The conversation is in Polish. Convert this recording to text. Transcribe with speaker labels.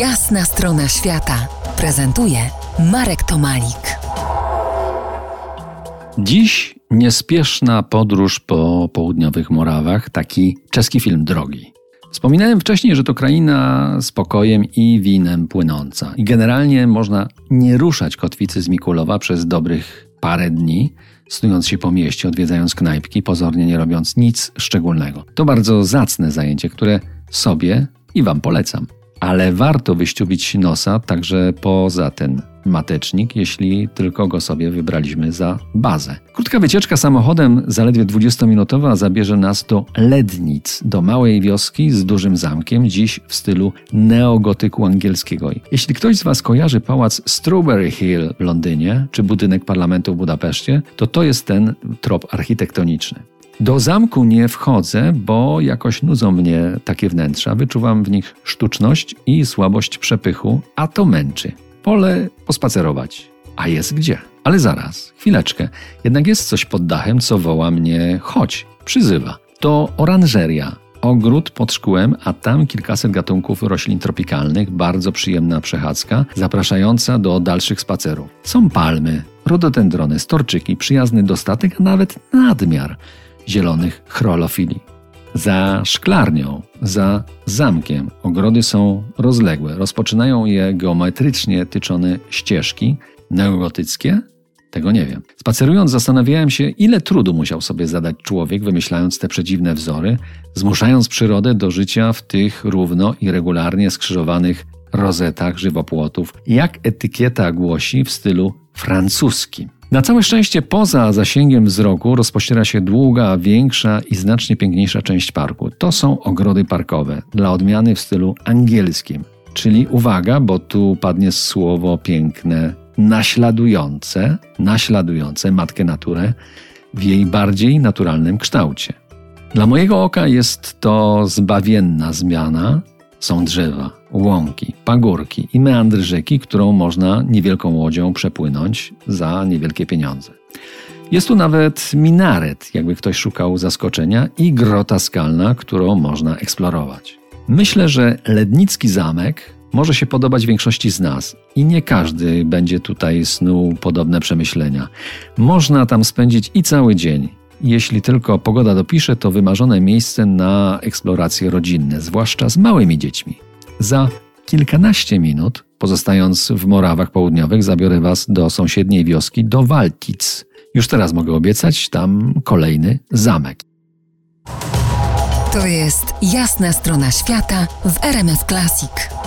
Speaker 1: Jasna strona świata prezentuje Marek Tomalik.
Speaker 2: Dziś niespieszna podróż po południowych Morawach, taki czeski film drogi. Wspominałem wcześniej, że to kraina spokojem i winem płynąca. I generalnie można nie ruszać kotwicy z Mikulowa przez dobrych parę dni, snując się po mieście, odwiedzając knajpki, pozornie nie robiąc nic szczególnego. To bardzo zacne zajęcie, które sobie i Wam polecam. Ale warto wyściubić nosa także poza ten matecznik, jeśli tylko go sobie wybraliśmy za bazę. Krótka wycieczka samochodem, zaledwie 20-minutowa, zabierze nas do Lednic, do małej wioski z dużym zamkiem, dziś w stylu neogotyku angielskiego. Jeśli ktoś z Was kojarzy pałac Strawberry Hill w Londynie, czy budynek parlamentu w Budapeszcie, to to jest ten trop architektoniczny. Do zamku nie wchodzę, bo jakoś nudzą mnie takie wnętrza. Wyczuwam w nich sztuczność i słabość przepychu, a to męczy. Pole pospacerować. A jest gdzie? Ale zaraz, chwileczkę. Jednak jest coś pod dachem, co woła mnie chodź, przyzywa. To oranżeria. Ogród pod szkłem, a tam kilkaset gatunków roślin tropikalnych, bardzo przyjemna przechadzka, zapraszająca do dalszych spacerów. Są palmy, rododendrony, storczyki, przyjazny dostatek, a nawet nadmiar zielonych chrolofili. Za szklarnią, za zamkiem ogrody są rozległe. Rozpoczynają je geometrycznie tyczone ścieżki neogotyckie. Tego nie wiem. Spacerując zastanawiałem się, ile trudu musiał sobie zadać człowiek, wymyślając te przedziwne wzory, zmuszając przyrodę do życia w tych równo i regularnie skrzyżowanych rozetach żywopłotów, jak etykieta głosi w stylu francuskim. Na całe szczęście poza zasięgiem wzroku rozpościera się długa, większa i znacznie piękniejsza część parku. To są ogrody parkowe, dla odmiany w stylu angielskim. Czyli uwaga, bo tu padnie słowo piękne, naśladujące, naśladujące matkę naturę w jej bardziej naturalnym kształcie. Dla mojego oka jest to zbawienna zmiana. Są drzewa, łąki, pagórki i meandry rzeki, którą można niewielką łodzią przepłynąć za niewielkie pieniądze. Jest tu nawet minaret, jakby ktoś szukał zaskoczenia, i grota skalna, którą można eksplorować. Myślę, że Lednicki Zamek może się podobać większości z nas i nie każdy będzie tutaj snuł podobne przemyślenia. Można tam spędzić i cały dzień. Jeśli tylko pogoda dopisze, to wymarzone miejsce na eksploracje rodzinne, zwłaszcza z małymi dziećmi. Za kilkanaście minut, pozostając w Morawach Południowych, zabiorę Was do sąsiedniej wioski, do Waltic. Już teraz mogę obiecać tam kolejny zamek.
Speaker 1: To jest jasna strona świata w RMS Classic.